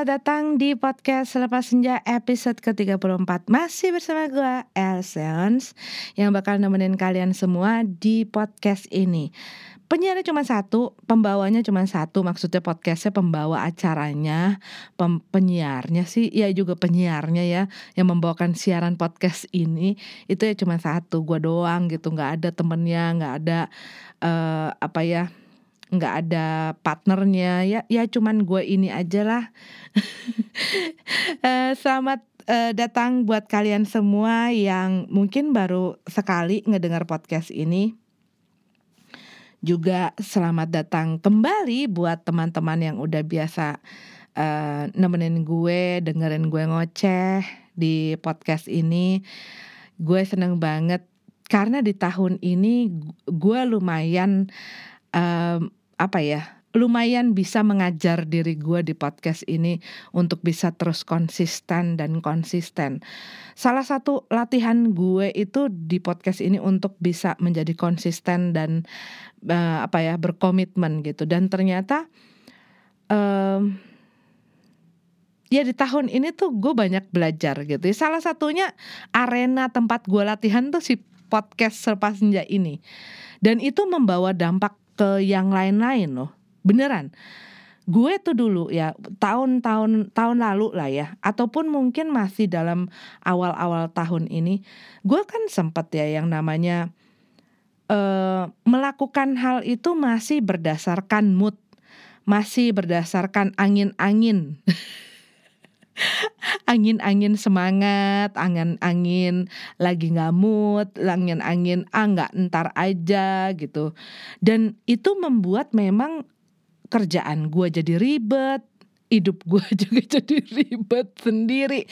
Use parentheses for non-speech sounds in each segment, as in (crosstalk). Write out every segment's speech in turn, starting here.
Selamat datang di podcast Selepas Senja episode ke-34 Masih bersama gue, Elseons Yang bakal nemenin kalian semua di podcast ini. Penyiarnya cuma satu, pembawanya cuma satu. Maksudnya podcastnya pembawa acaranya pem Penyiarnya sih, ya juga penyiarnya ya Yang membawakan siaran podcast ini. Itu ya cuma satu, gue doang gitu. Gak ada temennya, gak ada uh, Apa ya nggak ada partnernya. Ya ya cuman gue ini aja lah. Uh, (laughs) selamat uh, datang buat kalian semua yang mungkin baru sekali ngedengar podcast ini. Juga selamat datang kembali buat teman-teman yang udah biasa uh, nemenin gue dengerin gue ngoceh di podcast ini. Gue seneng banget karena di tahun ini gue lumayan um, apa ya lumayan bisa mengajar diri gue di podcast ini untuk bisa terus konsisten dan konsisten. Salah satu latihan gue itu di podcast ini untuk bisa menjadi konsisten dan uh, apa ya berkomitmen gitu. Dan ternyata um, ya di tahun ini tuh gue banyak belajar gitu. Salah satunya arena tempat gue latihan tuh si podcast Serpa Senja ini. Dan itu membawa dampak ke yang lain-lain loh. Beneran. Gue tuh dulu ya tahun-tahun tahun lalu lah ya ataupun mungkin masih dalam awal-awal tahun ini gue kan sempet ya yang namanya uh, melakukan hal itu masih berdasarkan mood masih berdasarkan angin-angin (laughs) angin-angin semangat, angin-angin lagi nggak mood, angin-angin ah nggak ntar aja gitu. Dan itu membuat memang kerjaan gue jadi ribet, hidup (laughs) gue juga jadi ribet sendiri.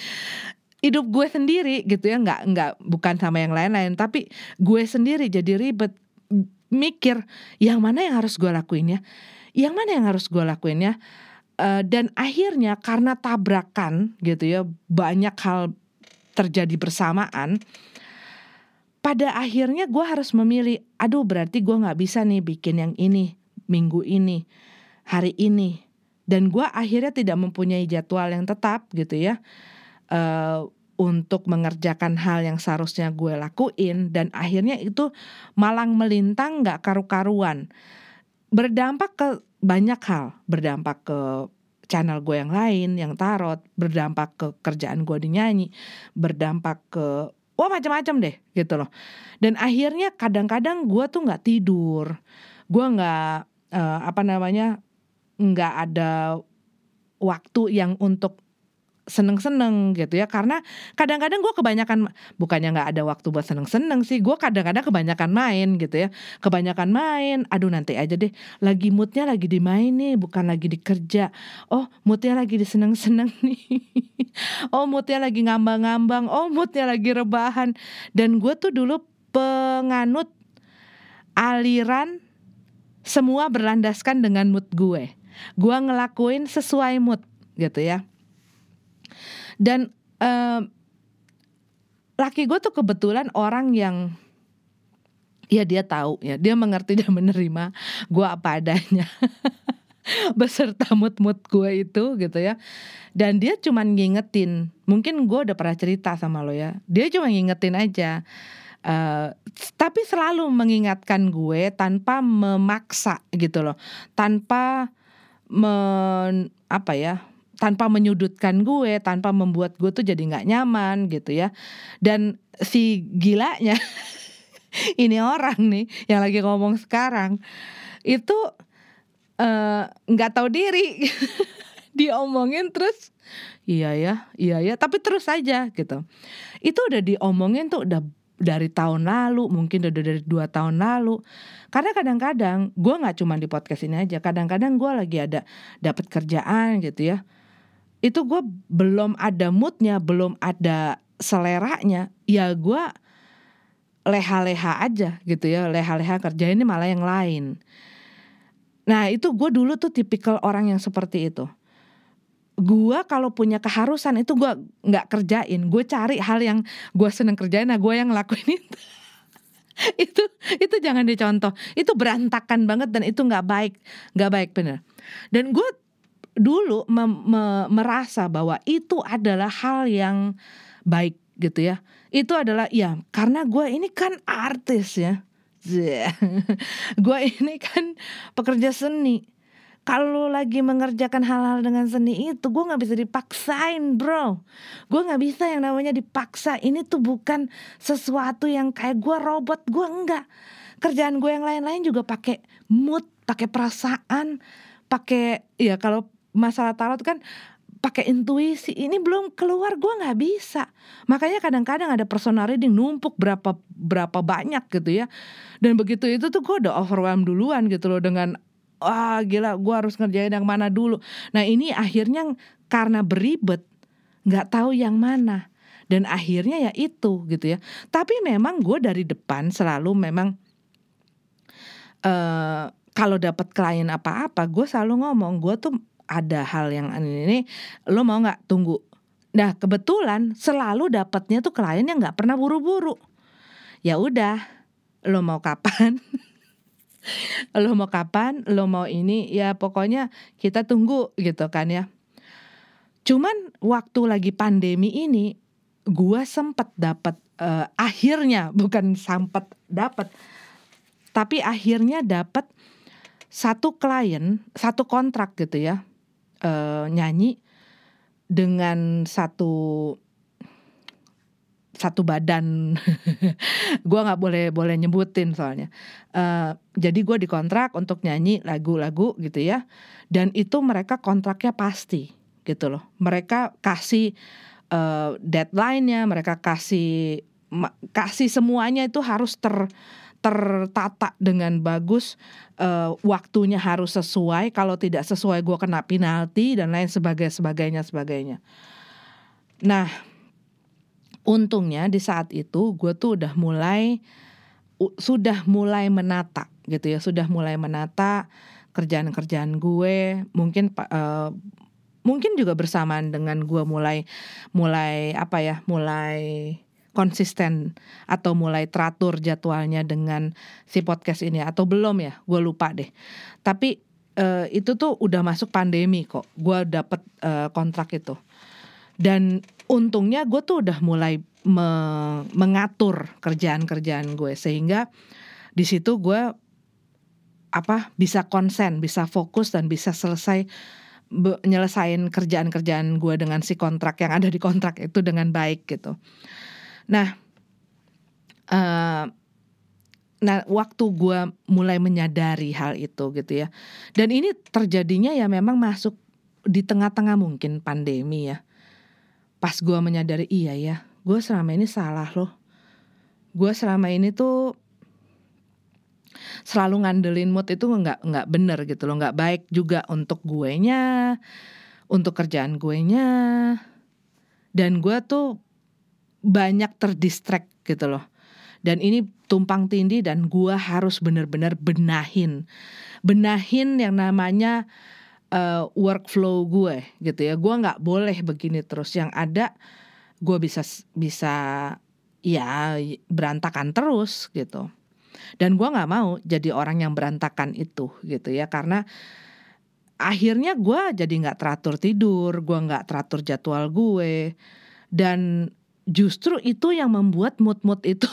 Hidup gue sendiri gitu ya, nggak nggak bukan sama yang lain-lain, tapi gue sendiri jadi ribet mikir yang mana yang harus gue lakuin ya, yang mana yang harus gue lakuin ya uh, dan akhirnya karena tabrakan gitu ya banyak hal terjadi bersamaan pada akhirnya gue harus memilih aduh berarti gue nggak bisa nih bikin yang ini minggu ini hari ini. Dan gue akhirnya tidak mempunyai jadwal yang tetap gitu ya uh, untuk mengerjakan hal yang seharusnya gue lakuin. Dan akhirnya itu malang melintang nggak karu-karuan. Berdampak ke banyak hal berdampak ke channel gue yang lain yang tarot berdampak ke kerjaan gue di nyanyi berdampak ke wah macam-macam deh gitu loh. Dan akhirnya kadang-kadang gue tuh nggak tidur. Gue nggak uh, apa namanya nggak ada waktu yang untuk seneng-seneng gitu ya. Karena kadang-kadang gue kebanyakan bukannya nggak ada waktu buat seneng-seneng sih gue kadang-kadang kebanyakan main gitu ya. Kebanyakan main aduh nanti aja deh lagi moodnya lagi dimain nih bukan lagi dikerja oh moodnya lagi diseneng-seneng (laughs) nih. Oh moodnya lagi ngambang-ngambang. Oh moodnya lagi rebahan. Dan gue tuh dulu penganut aliran semua berlandaskan dengan mood gue. Gue ngelakuin sesuai mood gitu ya dan uh, laki gue tuh kebetulan orang yang ya dia tahu ya dia mengerti dan menerima gue apa adanya. (laughs) Beserta mood-mood gue itu gitu ya. Dan dia cuma ngingetin mungkin gue udah pernah cerita sama lo ya. Dia cuma ngingetin aja uh, tapi selalu mengingatkan gue tanpa memaksa gitu loh. Tanpa men apa ya tanpa menyudutkan gue, tanpa membuat gue tuh jadi nggak nyaman gitu ya. Dan si gilanya (laughs) ini orang nih yang lagi ngomong sekarang itu eh, nggak uh, tahu diri. (laughs) Diomongin terus iya ya iya ya tapi terus saja gitu. Itu udah diomongin tuh udah dari tahun lalu mungkin udah dari dua tahun lalu. Karena kadang-kadang gue nggak cuma di podcast ini aja kadang-kadang gue lagi ada dapat kerjaan gitu ya itu gue belum ada moodnya belum ada seleranya. Ya gue leha-leha aja gitu ya. Leha-leha kerja ini malah yang lain. Nah itu gue dulu tuh tipikal orang yang seperti itu. Gue kalau punya keharusan itu gue nggak kerjain. Gue cari hal yang gue seneng kerjain nah gue yang ngelakuin itu. (laughs) Itu itu jangan dicontoh. Itu berantakan banget dan itu nggak baik. Nggak baik bener. Dan gue dulu mem- me- merasa bahwa itu adalah hal yang baik gitu ya. Itu adalah ya karena gue ini kan artis ya. (laughs) gue ini kan pekerja seni. Kalau lagi mengerjakan hal-hal dengan seni itu gue nggak bisa dipaksain bro. Gue nggak bisa yang namanya dipaksa. Ini tuh bukan sesuatu yang kayak gue robot. Gue enggak. Kerjaan gue yang lain-lain juga pakai mood, pakai perasaan, pakai ya kalau masalah tarot kan pakai intuisi. Ini belum keluar gue nggak bisa. Makanya kadang-kadang ada personal reading numpuk berapa berapa banyak gitu ya. Dan begitu itu tuh gue udah overwhelmed duluan gitu loh dengan wah gila gue harus ngerjain yang mana dulu. Nah ini akhirnya karena beribet nggak tahu yang mana. Dan akhirnya ya itu gitu ya. Tapi memang gue dari depan selalu memang uh, kalau dapat klien apa-apa gue selalu ngomong gue tuh ada hal yang ini, ini lo mau nggak tunggu? Nah kebetulan selalu dapatnya tuh klien yang nggak pernah buru-buru. Ya udah lo mau kapan? (laughs) Lo mau kapan? Lo mau ini? Ya pokoknya kita tunggu gitu kan ya. Cuman waktu lagi pandemi ini gua sempet dapat uh, akhirnya (laughs) bukan sempet dapat tapi akhirnya dapat satu klien satu kontrak gitu ya uh, nyanyi dengan satu satu badan. (laughs) Gue nggak boleh boleh nyebutin soalnya. Uh, jadi gue dikontrak untuk nyanyi lagu-lagu gitu ya. Dan itu mereka kontraknya pasti gitu loh. Mereka kasih uh, deadline-nya mereka kasih kasih semuanya itu harus ter tertata dengan bagus uh, waktunya harus sesuai. Kalau tidak sesuai gue kena penalti dan lain sebagainya sebagainya sebagainya. Nah untungnya di saat itu gue tuh udah mulai sudah mulai menata gitu ya. Sudah mulai menata kerjaan-kerjaan gue. Mungkin uh, mungkin juga bersamaan dengan gue mulai mulai apa ya mulai konsisten atau mulai teratur jadwalnya dengan si podcast ini atau belum ya? Gue lupa deh. Tapi uh, itu tuh udah masuk pandemi kok. Gue dapet uh, kontrak itu. Dan untungnya gue tuh udah mulai me mengatur kerjaan-kerjaan gue sehingga di situ gue apa bisa konsen bisa fokus dan bisa selesai nyelesain kerjaan-kerjaan gue dengan si kontrak yang ada di kontrak itu dengan baik gitu Nah, uh, nah waktu gue mulai menyadari hal itu gitu ya, dan ini terjadinya ya memang masuk di tengah-tengah mungkin pandemi ya. Pas gue menyadari iya ya, gue selama ini salah loh. Gue selama ini tuh selalu ngandelin mood itu nggak nggak bener gitu loh, nggak baik juga untuk gue nya, untuk kerjaan gue nya, dan gue tuh banyak terdistract gitu loh. Dan ini tumpang tindih dan gua harus benar-benar benahin. Benahin yang namanya uh, workflow gue gitu ya. Gua nggak boleh begini terus. Yang ada gua bisa bisa ya berantakan terus gitu. Dan gua nggak mau jadi orang yang berantakan itu gitu ya karena akhirnya gue jadi nggak teratur tidur, gue nggak teratur jadwal gue, dan justru itu yang membuat mood-mood itu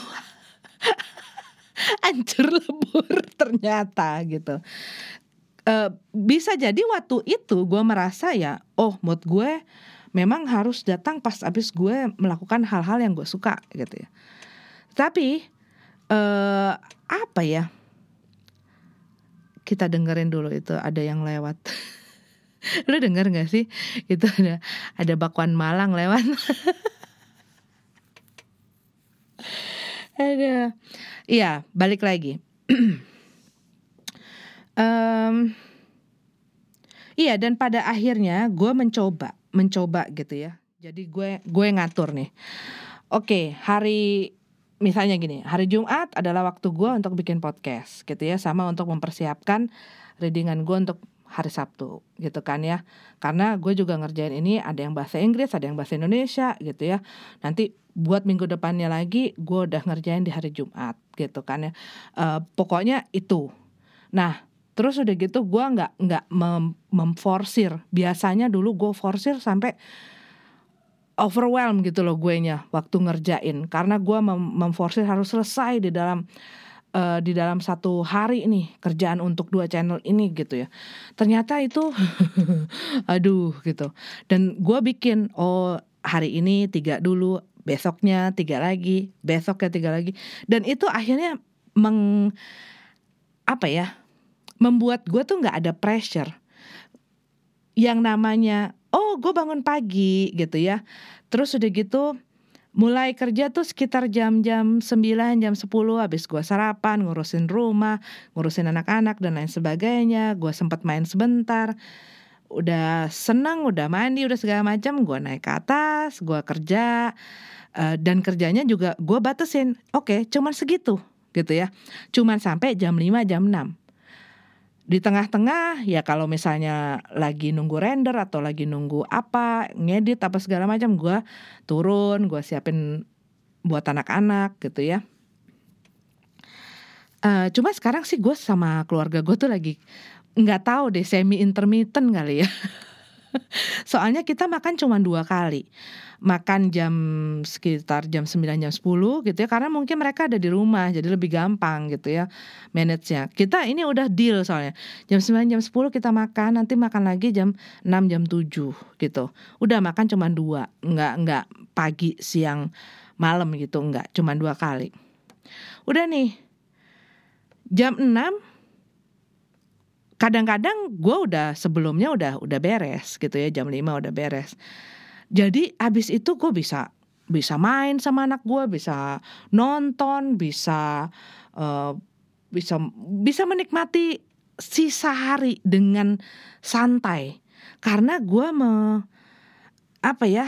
(laughs) hancur lebur (laughs) ternyata gitu. Uh, bisa jadi waktu itu gue merasa ya, oh mood gue memang harus datang pas abis gue melakukan hal-hal yang gue suka gitu ya. Tapi uh, apa ya? Kita dengerin dulu itu ada yang lewat. (laughs) Lu denger gak sih? Itu ada ada bakwan Malang lewat. (laughs) Ada, iya balik lagi. (clears throat) um, iya dan pada akhirnya gue mencoba, mencoba gitu ya. Jadi gue gue ngatur nih. Oke hari misalnya gini, hari Jumat adalah waktu gue untuk bikin podcast gitu ya, sama untuk mempersiapkan readingan gue untuk hari Sabtu gitu kan ya karena gue juga ngerjain ini ada yang bahasa Inggris ada yang bahasa Indonesia gitu ya nanti buat minggu depannya lagi gue udah ngerjain di hari Jumat gitu kan ya. Uh, pokoknya itu. Nah terus udah gitu gue nggak nggak mem memforsir. Biasanya dulu gue forsir sampai overwhelm gitu loh gue nya waktu ngerjain. Karena gue mem memforsir harus selesai di dalam uh, di dalam satu hari nih kerjaan untuk dua channel ini gitu ya. Ternyata itu (laughs) aduh gitu. Dan gue bikin oh hari ini tiga dulu besoknya tiga lagi besoknya tiga lagi. Dan itu akhirnya meng apa ya membuat gue tuh nggak ada pressure. Yang namanya oh gue bangun pagi gitu ya. Terus udah gitu mulai kerja tuh sekitar jam-jam 9 jam 10 habis gue sarapan ngurusin rumah ngurusin anak-anak dan lain sebagainya. Gue sempat main sebentar udah senang udah mandi udah segala macam gue naik ke atas gue kerja uh, dan kerjanya juga gue batasin oke okay, cuman segitu gitu ya. Cuman sampai jam 5 jam 6. Di tengah-tengah ya kalau misalnya lagi nunggu render atau lagi nunggu apa, ngedit apa segala macam gue turun, gue siapin buat anak-anak gitu ya. Uh, cuma sekarang sih gue sama keluarga gue tuh lagi nggak tahu deh semi intermittent kali ya. (laughs) Soalnya kita makan cuma dua kali makan jam sekitar jam 9 jam 10 gitu ya karena mungkin mereka ada di rumah jadi lebih gampang gitu ya manage-nya. Kita ini udah deal soalnya. Jam 9 jam 10 kita makan, nanti makan lagi jam 6 jam 7 gitu. Udah makan cuma dua, nggak nggak pagi, siang, malam gitu, nggak cuma dua kali. Udah nih. Jam 6 kadang-kadang gue udah sebelumnya udah udah beres gitu ya jam 5 udah beres jadi abis itu gue bisa bisa main sama anak gue, bisa nonton, bisa uh, bisa bisa menikmati sisa hari dengan santai karena gue me apa ya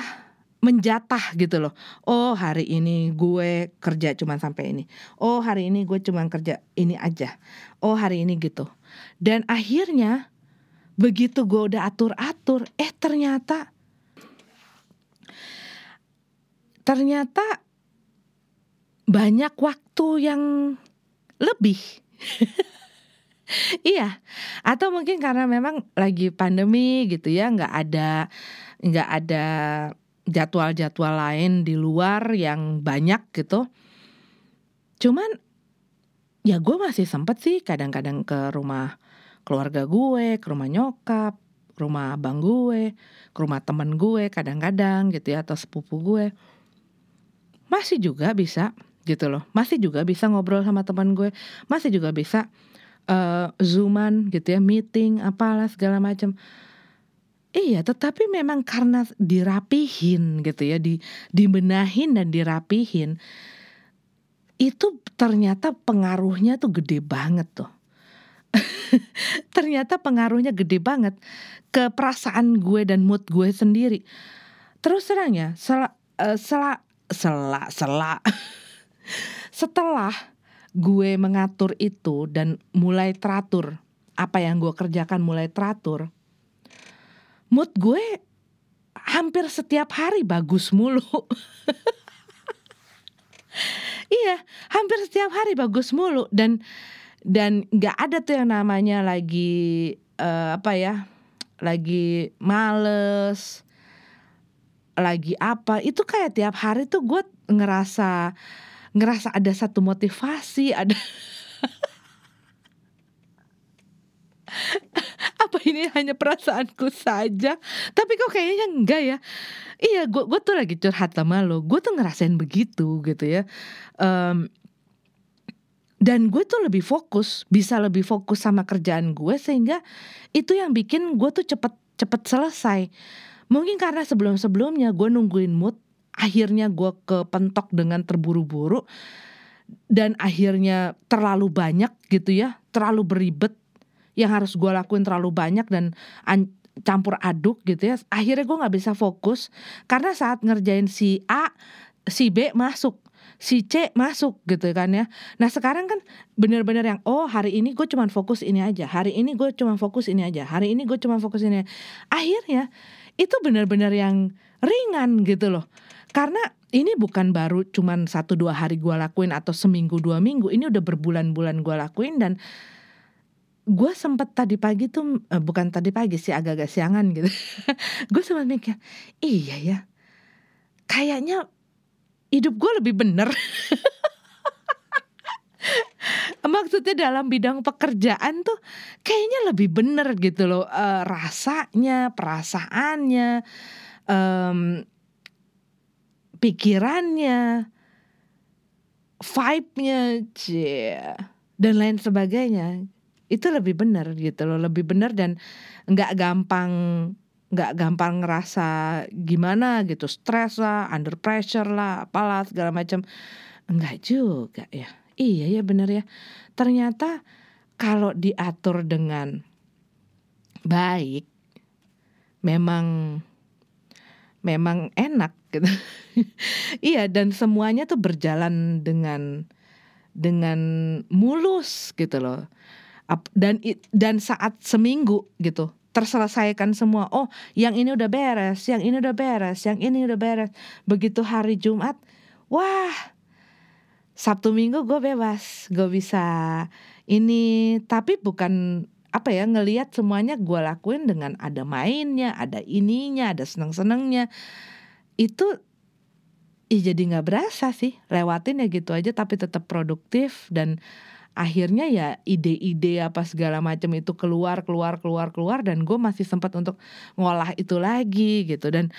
menjatah gitu loh. Oh hari ini gue kerja cuma sampai ini. Oh hari ini gue cuma kerja ini aja. Oh hari ini gitu. Dan akhirnya begitu gue udah atur-atur, eh ternyata ternyata banyak waktu yang lebih. (laughs) iya, atau mungkin karena memang lagi pandemi gitu ya, nggak ada nggak ada jadwal-jadwal lain di luar yang banyak gitu. Cuman ya gue masih sempet sih kadang-kadang ke rumah keluarga gue, ke rumah nyokap, rumah abang gue, ke rumah temen gue kadang-kadang gitu ya atau sepupu gue. Masih juga bisa gitu loh. Masih juga bisa ngobrol sama teman gue. Masih juga bisa uh, zooman gitu ya meeting apalah segala macam Iya, tetapi memang karena dirapihin gitu ya, di dibenahin dan dirapihin, itu ternyata pengaruhnya tuh gede banget tuh. (laughs) ternyata pengaruhnya gede banget ke perasaan gue dan mood gue sendiri. Terus terang ya, uh, sel, selak-selak. (laughs) Setelah gue mengatur itu dan mulai teratur, apa yang gue kerjakan mulai teratur, mood gue hampir setiap hari bagus mulu. (laughs) iya, hampir setiap hari bagus mulu. Dan dan nggak ada tuh yang namanya lagi uh, apa ya, lagi males, lagi apa. Itu kayak tiap hari tuh gue ngerasa ngerasa ada satu motivasi ada (laughs) apa ini hanya perasaanku saja. Tapi kok kayaknya enggak ya. Iya gue gue tuh lagi curhat sama lo. Gue tuh ngerasain begitu gitu ya. Um, dan gue tuh lebih fokus bisa lebih fokus sama kerjaan gue sehingga itu yang bikin gue tuh cepet cepet selesai. Mungkin karena sebelum-sebelumnya gue nungguin mood, akhirnya gue kepentok dengan terburu-buru dan akhirnya terlalu banyak gitu ya, terlalu beribet yang harus gue lakuin terlalu banyak dan campur aduk gitu ya. Akhirnya gue nggak bisa fokus karena saat ngerjain si A, si B masuk si C masuk gitu kan ya. Nah sekarang kan bener-bener yang oh hari ini gue cuma fokus ini aja, hari ini gue cuma fokus ini aja, hari ini gue cuma fokus ini. Aja. Akhirnya itu benar-benar yang ringan gitu loh. Karena ini bukan baru cuman satu dua hari gue lakuin atau seminggu dua minggu. Ini udah berbulan-bulan gue lakuin dan gue sempet tadi pagi tuh eh, bukan tadi pagi sih agak-agak siangan gitu. (laughs) Gue sempat mikir iya ya kayaknya hidup gue lebih bener. (laughs) Maksudnya dalam bidang pekerjaan tuh kayaknya lebih bener gitu loh uh, rasanya perasaannya um, pikirannya vibe-nya dan lain sebagainya itu lebih benar gitu loh lebih benar dan nggak gampang nggak gampang ngerasa gimana gitu stres lah under pressure lah apalah segala macam. Enggak juga ya. Iya ya benar ya. Ternyata kalau diatur dengan baik memang memang enak gitu. (laughs) Iya dan semuanya tuh berjalan dengan dengan mulus gitu loh dan dan saat seminggu gitu terselesaikan semua. Oh yang ini udah beres yang ini udah beres yang ini udah beres. Begitu hari Jumat wah Sabtu Minggu gue bebas gue bisa ini. Tapi bukan apa ya ngelihat semuanya gue lakuin dengan ada mainnya ada ininya ada seneng senengnya itu ya jadi nggak berasa sih lewatin ya gitu aja tapi tetap produktif dan akhirnya ya ide-ide apa segala macam itu keluar keluar keluar keluar dan gue masih sempat untuk ngolah itu lagi gitu dan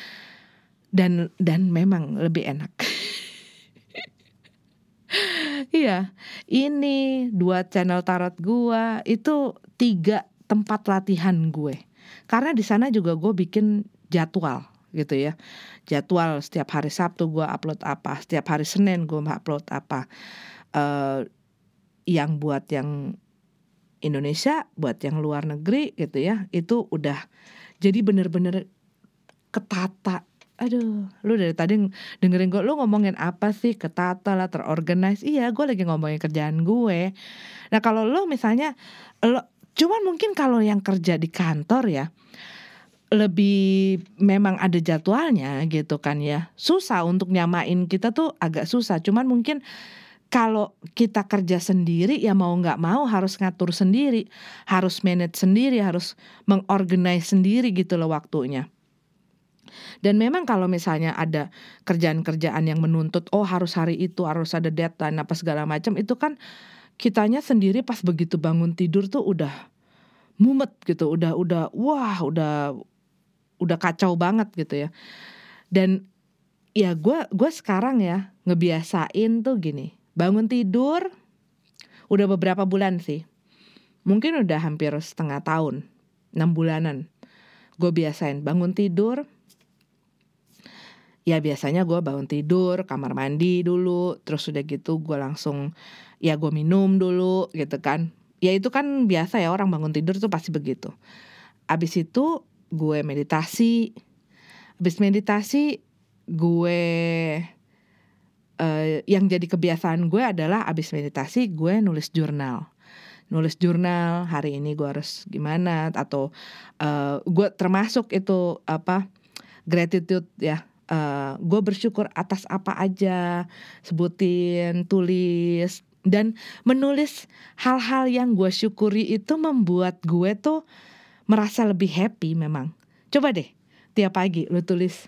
dan dan memang lebih enak (laughs) Iya, ini dua channel tarot gue itu tiga tempat latihan gue. Karena di sana juga gue bikin jadwal gitu ya. Jadwal setiap hari Sabtu gue upload apa, setiap hari Senin gue upload apa. Uh, yang buat yang Indonesia, buat yang luar negeri gitu ya, itu udah jadi bener-bener ketata. Aduh, lu dari tadi dengerin gue, lu ngomongin apa sih ketata lah, terorganize. Iya, gue lagi ngomongin kerjaan gue. Nah kalau lu misalnya, lo, cuman mungkin kalau yang kerja di kantor ya, lebih memang ada jadwalnya gitu kan ya. Susah untuk nyamain kita tuh agak susah. Cuman mungkin kalau kita kerja sendiri ya mau nggak mau harus ngatur sendiri, harus manage sendiri, harus mengorganize sendiri gitu loh waktunya. Dan memang kalau misalnya ada kerjaan-kerjaan yang menuntut oh harus hari itu harus ada deadline apa segala macam itu kan kitanya sendiri pas begitu bangun tidur tuh udah mumet gitu, udah udah wah udah udah kacau banget gitu ya. Dan ya gue gue sekarang ya ngebiasain tuh gini Bangun tidur udah beberapa bulan sih. Mungkin udah hampir setengah tahun, enam bulanan. Gue biasain bangun tidur. Ya biasanya gue bangun tidur, kamar mandi dulu, terus udah gitu gue langsung ya gue minum dulu gitu kan. Ya itu kan biasa ya orang bangun tidur tuh pasti begitu. Abis itu gue meditasi. Abis meditasi gue uh, yang jadi kebiasaan gue adalah abis meditasi gue nulis jurnal. Nulis jurnal hari ini gue harus gimana atau uh, gue termasuk itu apa gratitude ya. Uh, gue bersyukur atas apa aja sebutin tulis dan menulis hal-hal yang gue syukuri itu membuat gue tuh merasa lebih happy memang. Coba deh tiap pagi lu tulis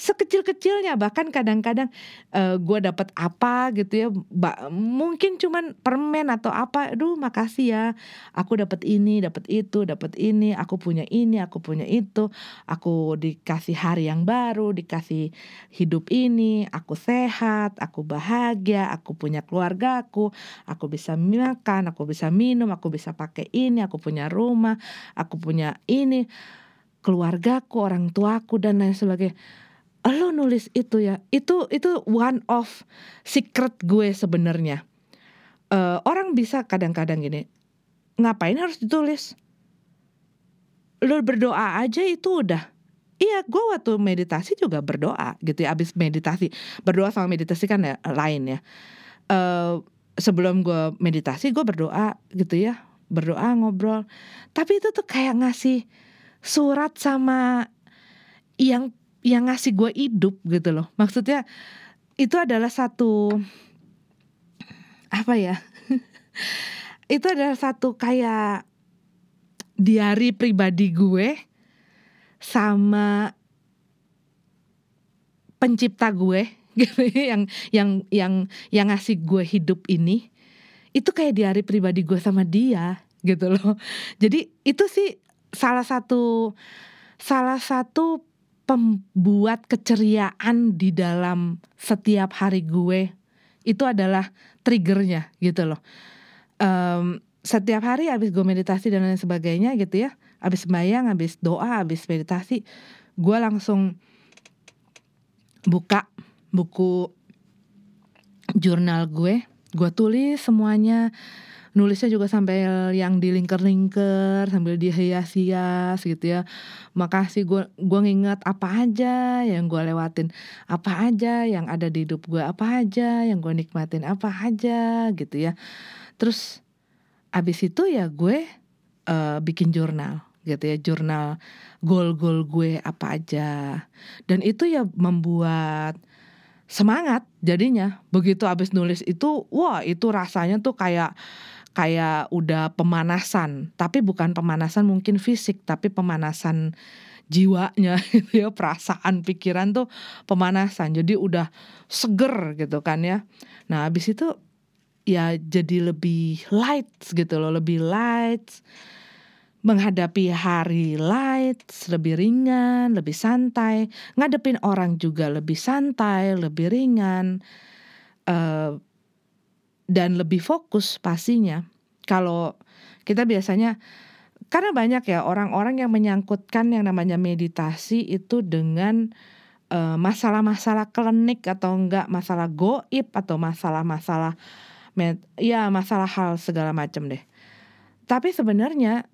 sekecil-kecilnya. Bahkan kadang-kadang uh, gue dapat apa gitu ya ba mungkin cuman permen atau apa aduh makasih ya aku dapat ini dapat itu dapat ini aku punya ini aku punya itu aku dikasih hari yang baru dikasih hidup ini aku sehat aku bahagia aku punya keluargaku aku bisa makan aku bisa minum aku bisa pakai ini aku punya rumah aku punya ini keluargaku orang tuaku dan lain sebagainya lo nulis itu ya itu itu one of secret gue sebenarnya. Uh, orang bisa kadang-kadang gini ngapain harus ditulis? Lo berdoa aja itu udah. Iya gue waktu meditasi juga berdoa gitu ya abis meditasi. Berdoa sama meditasi kan ya lain ya. Uh, sebelum gue meditasi gue berdoa gitu ya berdoa ngobrol. Tapi itu tuh kayak ngasih surat sama yang yang ngasih gue hidup gitu loh. Maksudnya itu adalah satu apa ya? (laughs) Itu adalah satu kayak diary pribadi gue sama pencipta gue (laughs) gitu yang yang yang yang ngasih gue hidup ini. Itu kayak diary pribadi gue sama dia gitu loh. (laughs) Jadi itu sih salah satu salah satu pembuat keceriaan di dalam setiap hari gue itu adalah triggernya gitu loh. Um, setiap hari habis gue meditasi dan lain sebagainya gitu ya, habis sembahyang, habis doa, habis meditasi, gue langsung buka buku jurnal gue gue tulis semuanya nulisnya juga sampai yang di lingkar-lingkar sambil dihias-hias gitu ya. Makasih gue gue nginget apa aja yang gue lewatin apa aja yang ada di hidup gue apa aja yang gue nikmatin apa aja gitu ya. Terus abis itu ya gue uh, bikin jurnal gitu ya jurnal goal-goal gue apa aja. Dan itu ya membuat semangat jadinya. Begitu abis nulis itu wah itu rasanya tuh kayak kayak udah pemanasan. Tapi bukan pemanasan mungkin fisik tapi pemanasan jiwanya (laughs) gitu ya. Perasaan pikiran tuh pemanasan. Jadi udah seger gitu kan ya. Nah abis itu ya jadi lebih light gitu loh lebih light. Menghadapi hari light lebih ringan, lebih santai, ngadepin orang juga lebih santai, lebih ringan, uh, dan lebih fokus pastinya. Kalau kita biasanya karena banyak ya orang-orang yang menyangkutkan yang namanya meditasi itu dengan masalah masalah-masalah klinik atau enggak masalah goib atau masalah-masalah ya masalah hal segala macam deh. Tapi sebenarnya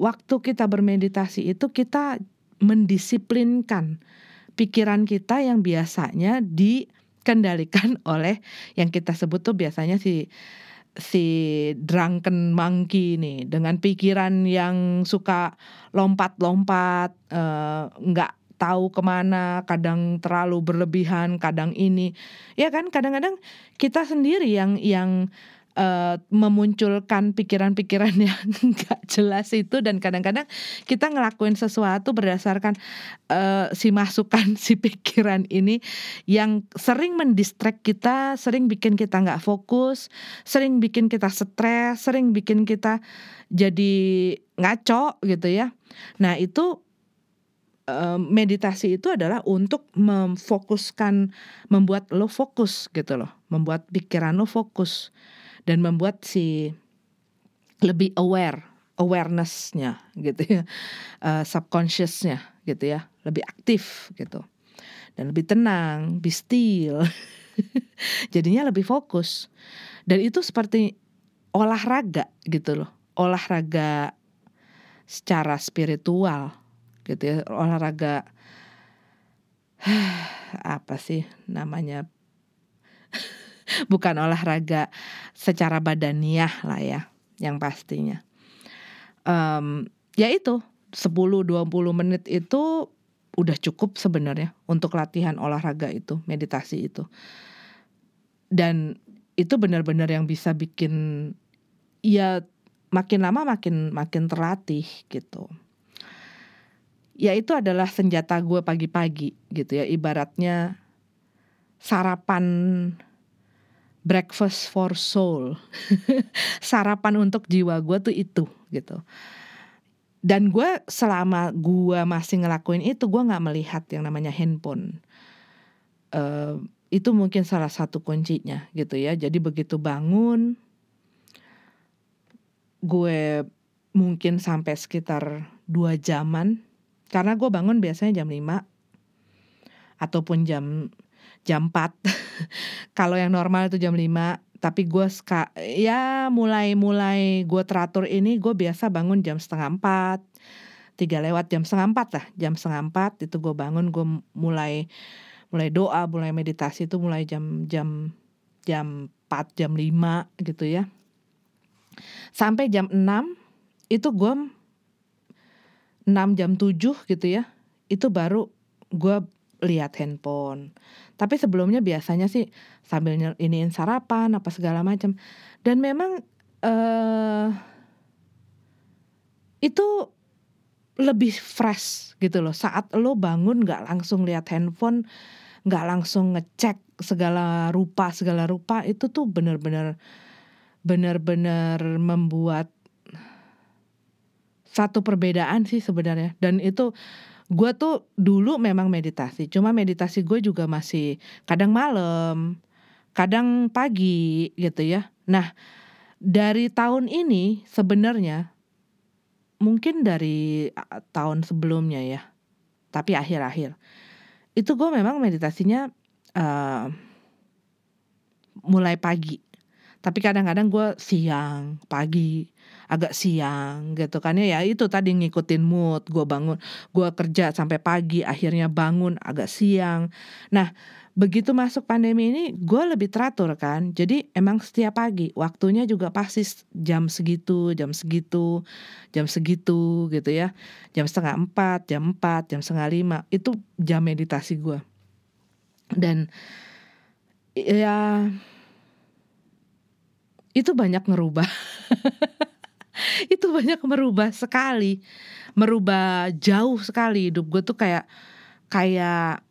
waktu kita bermeditasi itu kita mendisiplinkan pikiran kita yang biasanya dikendalikan (laughs) oleh yang kita sebut tuh biasanya si si drunken monkey nih dengan pikiran yang suka lompat-lompat eh, nggak -lompat, tahu ke mana kadang terlalu berlebihan kadang ini. Ya kan kadang-kadang kita sendiri yang yang uh, memunculkan pikiran-pikiran (laughs) yang nggak jelas itu dan kadang-kadang kita ngelakuin sesuatu berdasarkan uh, si masukan (laughs) si pikiran ini yang sering mendistract kita, sering bikin kita nggak fokus, sering bikin kita stres, sering bikin kita jadi ngaco gitu ya. Nah itu meditasi itu adalah untuk memfokuskan, membuat lo fokus gitu loh, membuat pikiran lo fokus dan membuat si lebih aware awarenessnya gitu ya. Uh, subconsciousnya gitu ya. Lebih aktif gitu. Dan lebih tenang be still. (laughs) Jadinya lebih fokus. Dan itu seperti olahraga gitu loh. Olahraga secara spiritual gitu ya. Olahraga (sighs) apa sih namanya (laughs) bukan olahraga secara badaniah lah ya yang pastinya. Um, ya itu 10-20 menit itu udah cukup sebenarnya untuk latihan olahraga itu meditasi itu. Dan itu benar-benar yang bisa bikin ya makin lama makin makin terlatih gitu. Ya itu adalah senjata gue pagi-pagi gitu ya ibaratnya sarapan breakfast for soul. (laughs) Sarapan untuk jiwa gue tuh itu gitu. Dan gue selama gue masih ngelakuin itu gue nggak melihat yang namanya handphone. Uh, itu mungkin salah satu kuncinya gitu ya. Jadi begitu bangun gue mungkin sampai sekitar dua jaman. Karena gue bangun biasanya jam 5 ataupun jam jam 4 (laughs) kalau yang normal itu jam 5 tapi gue ska ya mulai mulai gue teratur ini gue biasa bangun jam setengah empat. Tiga lewat jam setengah empat lah. Jam setengah empat itu gue bangun gue mulai mulai doa mulai meditasi itu mulai jam jam jam empat jam lima gitu ya. Sampai jam enam itu gue enam jam tujuh gitu ya. Itu baru gue lihat handphone. Tapi sebelumnya biasanya sih sambil iniin sarapan apa segala macam. Dan memang uh, itu lebih fresh gitu loh saat lo bangun nggak langsung lihat handphone nggak langsung ngecek segala rupa segala rupa itu tuh bener-bener bener-bener membuat satu perbedaan sih sebenarnya dan itu gue tuh dulu memang meditasi cuma meditasi gue juga masih kadang malam kadang pagi gitu ya. Nah dari tahun ini sebenarnya mungkin dari tahun sebelumnya ya tapi akhir-akhir itu gue memang meditasinya uh, mulai pagi tapi kadang-kadang gue siang pagi agak siang gitu kan ya. Itu tadi ngikutin mood gue bangun gue kerja sampai pagi akhirnya bangun agak siang. Nah begitu masuk pandemi ini gue lebih teratur kan. Jadi emang setiap pagi waktunya juga pasti jam segitu jam segitu jam segitu gitu ya. Jam setengah empat jam empat jam setengah lima itu jam meditasi gue dan ya itu banyak ngerubah (laughs) itu banyak merubah sekali merubah jauh sekali hidup gue tuh kayak kayak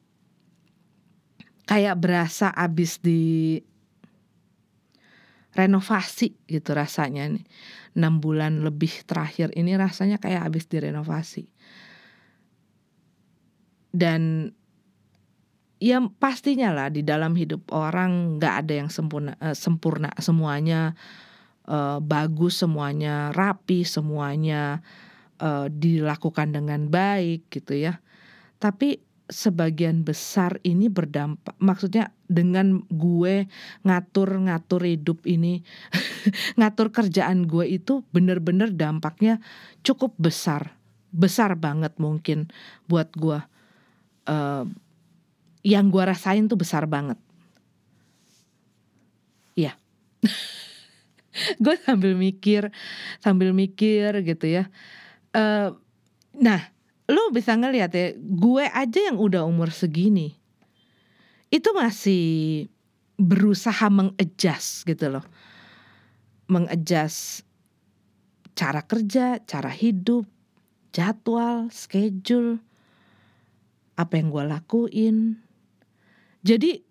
kayak berasa abis di renovasi gitu rasanya nih. 6 bulan lebih terakhir ini rasanya kayak abis direnovasi. Dan ya pastinya lah di dalam hidup orang nggak ada yang sempurna uh, sempurna semuanya uh, bagus semuanya rapi semuanya uh, dilakukan dengan baik gitu ya. Tapi sebagian besar ini berdampak maksudnya dengan gue ngatur-ngatur hidup ini (laughs) ngatur kerjaan gue itu bener-bener dampaknya cukup besar besar banget mungkin buat gue. Uh, yang gue rasain tuh besar banget. (laughs) Ya gue sambil mikir sambil mikir gitu ya. Uh, nah lu bisa ngeliat ya gue aja yang udah umur segini itu masih berusaha mengadjust gitu loh. Mengadjust cara kerja cara hidup jadwal schedule apa yang gue lakuin jadi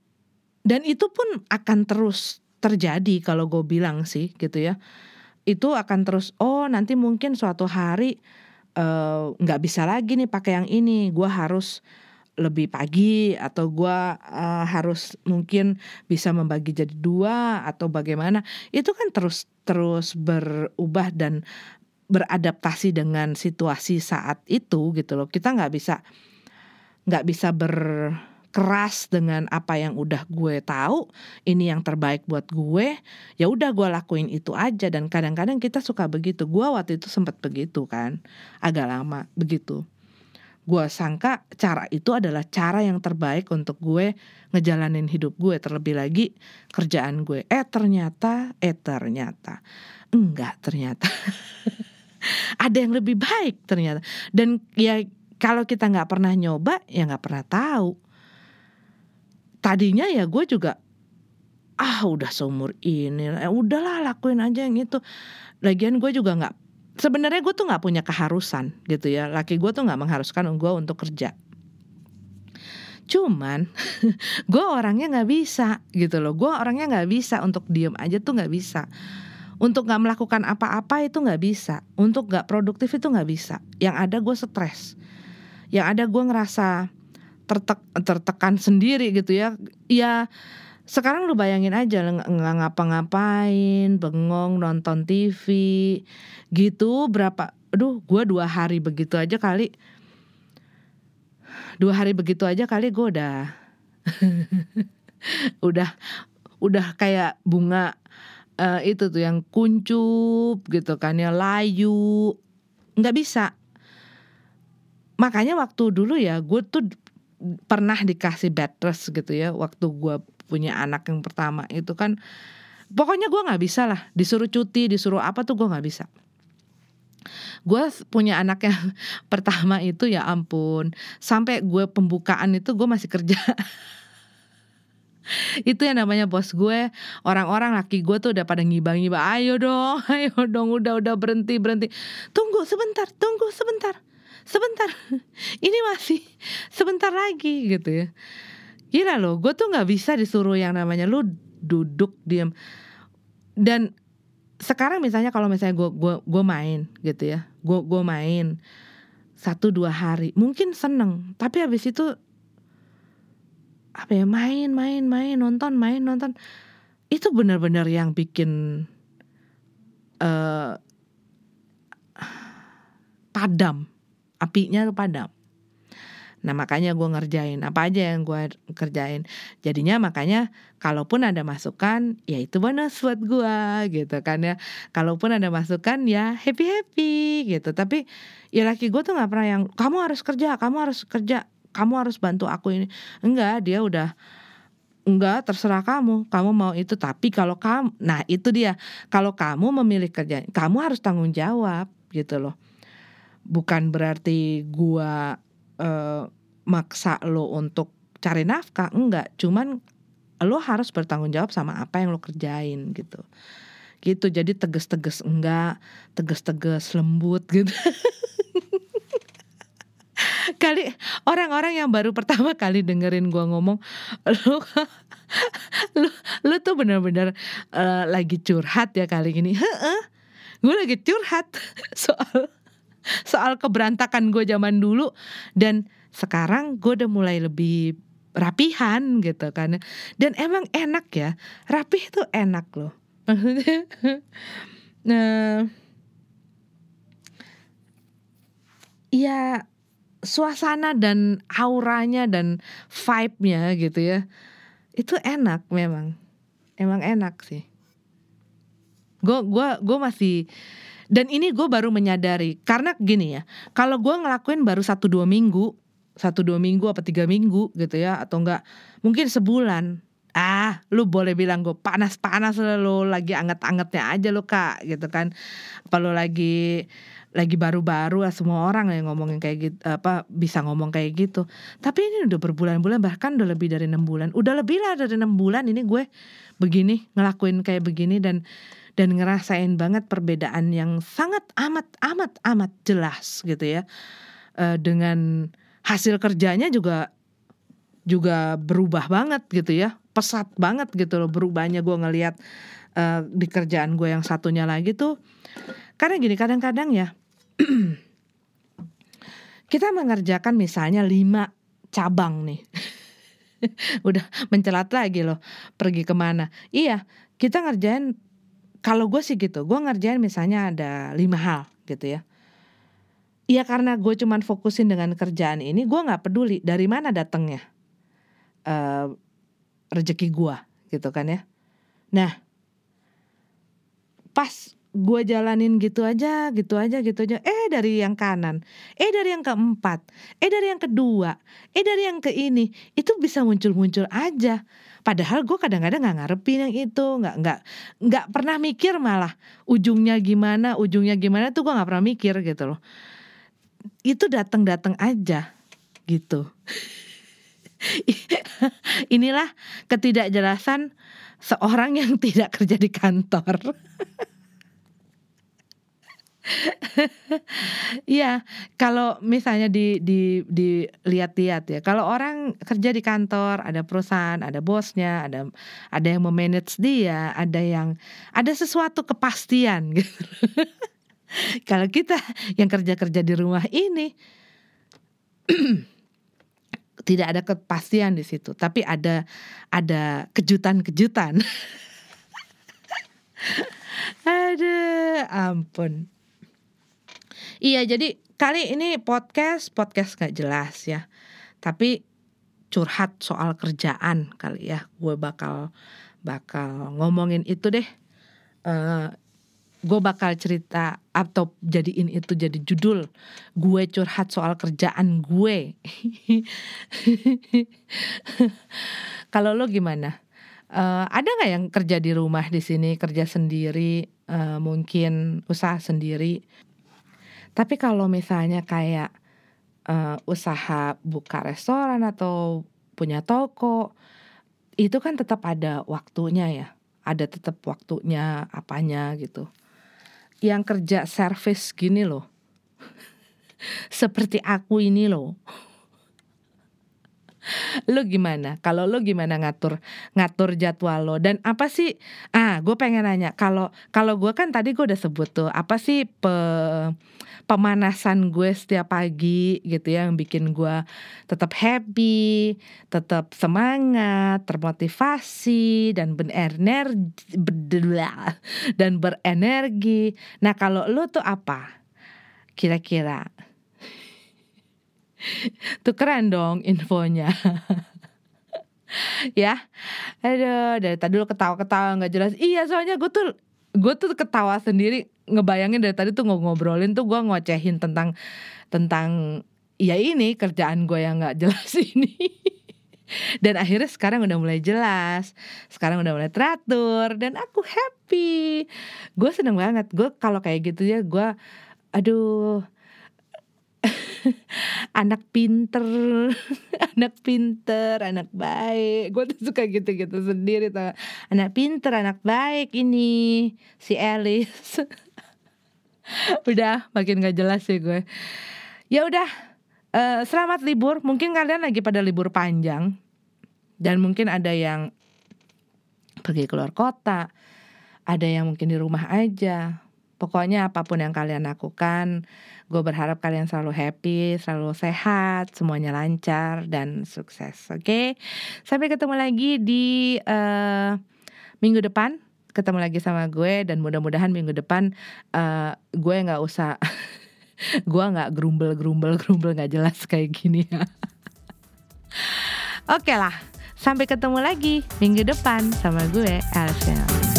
dan itu pun akan terus terjadi kalau gue bilang sih gitu ya. Itu akan terus oh nanti mungkin suatu hari Eh, nggak uh, bisa lagi nih pakai yang ini. Gue harus lebih pagi atau gue uh, harus mungkin bisa membagi jadi dua atau bagaimana. Itu kan terus terus berubah dan beradaptasi dengan situasi saat itu gitu loh. Kita nggak bisa nggak bisa ber keras dengan apa yang udah gue tahu ini yang terbaik buat gue ya udah gue lakuin itu aja. Dan kadang-kadang kita suka begitu. Gue waktu itu sempat begitu kan agak lama begitu. Gue sangka cara itu adalah cara yang terbaik untuk gue ngejalanin hidup gue. Terlebih lagi kerjaan gue. Eh ternyata eh ternyata. Enggak ternyata. (laughs) Ada yang lebih baik ternyata. Dan ya kalau kita nggak pernah nyoba ya nggak pernah tahu tadinya ya gue juga ah udah seumur ini eh, udahlah lakuin aja yang itu. Lagian gue juga nggak sebenarnya gue tuh nggak punya keharusan gitu ya. Laki gue tuh nggak mengharuskan gue untuk kerja. Cuman (laughs) gue orangnya nggak bisa gitu loh. Gue orangnya nggak bisa untuk diem aja tuh nggak bisa. Untuk nggak melakukan apa-apa itu nggak bisa. Untuk nggak produktif itu nggak bisa. Yang ada gue stres. Yang ada gue ngerasa tertek, tertekan sendiri gitu ya. Ya sekarang lu bayangin aja nggak ngapa-ngapain bengong nonton TV gitu berapa aduh gue dua hari begitu aja kali. Dua hari begitu aja kali gue udah (laughs) udah udah kayak bunga uh, itu tuh yang kuncup gitu kan ya layu. Nggak bisa. Makanya waktu dulu ya gue tuh pernah dikasih bed rest gitu ya waktu gue punya anak yang pertama itu kan pokoknya gue nggak bisa lah. Disuruh cuti disuruh apa tuh gue nggak bisa. Gue punya anak yang (laughs) pertama itu ya ampun sampai gue pembukaan itu gue masih kerja. (laughs) Itu yang namanya bos gue, orang-orang laki gue tuh udah pada ngibang-ngibang, "Ayo dong, (laughs) ayo dong, udah udah berhenti berhenti. Tunggu sebentar, tunggu sebentar, sebentar. (laughs) Ini masih sebentar lagi," gitu ya. Gila loh, gue tuh nggak bisa disuruh yang namanya lu duduk diam. Dan sekarang misalnya kalau misalnya gue gua gua main gitu ya, gue gua main satu dua hari, mungkin seneng, tapi habis itu apa ya main main main nonton main nonton itu benar-benar yang bikin uh, padam apinya tuh padam Nah makanya gue ngerjain apa aja yang gue kerjain. Jadinya makanya kalaupun ada masukan ya itu bonus buat gue gitu kan ya. Kalaupun ada masukan ya happy happy gitu. Tapi ya laki gue tuh nggak pernah yang kamu harus kerja, kamu harus kerja, kamu harus bantu aku ini. Enggak dia udah Enggak, terserah kamu. Kamu mau itu, tapi kalau kamu, nah itu dia. Kalau kamu memilih kerja, kamu harus tanggung jawab gitu loh. Bukan berarti gua uh, maksa lo untuk cari nafkah enggak. Cuman lo harus bertanggung jawab sama apa yang lo kerjain gitu. Gitu jadi tegas-tegas enggak tegas-tegas lembut gitu. (laughs) Kali orang-orang yang baru pertama kali dengerin gua ngomong (laughs) lo lo lo tuh benar-benar uh, lagi curhat ya kali ini. Gue lagi curhat (laughs) soal (laughs) soal keberantakan gue zaman dulu. Dan sekarang gue udah mulai lebih rapihan gitu kan. Dan emang enak ya. Rapih itu enak loh. (laughs) Maksudnya nah ya suasana dan auranya dan vibe-nya gitu ya. Itu enak memang. Emang enak sih. Gue gua gue masih dan ini gue baru menyadari karena gini ya, kalau gue ngelakuin baru satu dua minggu, satu dua minggu apa tiga minggu gitu ya, atau enggak mungkin sebulan, ah lu boleh bilang gue panas panas lo lagi anget angetnya aja lo kak gitu kan, apa lo lagi lagi baru-baru lah semua orang yang ngomongin kayak gitu apa bisa ngomong kayak gitu. Tapi ini udah berbulan-bulan bahkan udah lebih dari enam bulan. Udah lebih lah dari enam bulan ini gue begini ngelakuin kayak begini dan dan ngerasain banget perbedaan yang sangat amat amat amat jelas gitu ya. Uh, dengan hasil kerjanya juga juga berubah banget gitu ya. Pesat banget gitu loh berubahnya gue ngelihat uh, di kerjaan gue yang satunya lagi tuh. Karena gini kadang-kadang ya (clears throat) kita mengerjakan misalnya lima cabang nih. (laughs) Udah mencelat lagi loh pergi ke mana. Iya kita ngerjain kalau gue sih gitu gue ngerjain misalnya ada lima hal gitu ya Iya karena gue cuman fokusin dengan kerjaan ini gue nggak peduli dari mana datangnya uh, rezeki gue gitu kan ya nah pas gue jalanin gitu aja, gitu aja, gitu aja. Eh dari yang kanan, eh dari yang keempat, eh dari yang kedua, eh dari yang ke ini, itu bisa muncul-muncul aja. Padahal gue kadang-kadang nggak ngarepin yang itu, nggak nggak nggak pernah mikir malah ujungnya gimana, ujungnya gimana tuh gue nggak pernah mikir gitu loh. Itu datang-datang aja gitu. (laughs) Inilah ketidakjelasan seorang yang tidak kerja di kantor. (laughs) Iya, kalau misalnya di di dilihat-lihat ya, kalau orang kerja di kantor, ada perusahaan, ada bosnya, ada ada yang memanage dia, ada yang ada sesuatu kepastian (laughs) gitu. Kalau kita yang kerja-kerja di rumah ini (clears throat) tidak ada kepastian di situ, tapi ada ada kejutan-kejutan. (laughs) Aduh, ampun. Iya, jadi kali ini podcast podcast gak jelas ya. Tapi curhat soal kerjaan kali ya. Gue bakal bakal ngomongin itu deh. Uh, gue bakal cerita atau jadiin itu jadi judul gue curhat soal kerjaan gue (laughs) kalau lo gimana uh, ada nggak yang kerja di rumah di sini kerja sendiri uh, mungkin usaha sendiri tapi kalau misalnya kayak uh, usaha buka restoran atau punya toko, itu kan tetap ada waktunya ya. Ada tetap waktunya apanya gitu. Yang kerja service gini loh. (laughs) Seperti aku ini loh lu gimana? Kalau lu gimana ngatur ngatur jadwal lo dan apa sih? Ah, gue pengen nanya. Kalau kalau gue kan tadi gue udah sebut tuh apa sih pe, pemanasan gue setiap pagi gitu ya yang bikin gue tetap happy, tetap semangat, termotivasi dan berenergi dan berenergi. Nah kalau lu tuh apa? Kira-kira? (laughs) Tuh keren dong infonya. (laughs) ya. Aduh, dari tadi lu ketawa-ketawa nggak jelas. Iya, soalnya gue tuh gue tuh ketawa sendiri ngebayangin dari tadi tuh ngobrolin tuh gue ngocehin tentang tentang ya ini kerjaan gue yang nggak jelas (laughs) ini dan akhirnya sekarang udah mulai jelas sekarang udah mulai teratur dan aku happy gue seneng banget gue kalau kayak gitu ya gue aduh (laughs) anak pinter, (laughs) anak pinter, anak baik. Gue tuh suka gitu-gitu sendiri tuh. Anak pinter, anak baik ini si Alice. (laughs) udah makin gak jelas sih gue. Ya udah, uh, selamat libur. Mungkin kalian lagi pada libur panjang dan mungkin ada yang pergi keluar kota, ada yang mungkin di rumah aja. Pokoknya apa pun yang kalian lakukan, gue berharap kalian selalu happy, selalu sehat, semuanya lancar dan sukses. Oke, okay? sampai ketemu lagi di uh, minggu depan. Ketemu lagi sama gue dan mudah-mudahan minggu depan uh, gue nggak usah, (laughs) gue nggak gerumbel gerumbel gerumbel nggak jelas kayak gini ya. (laughs) Oke okay lah, sampai ketemu lagi minggu depan sama gue Elsa.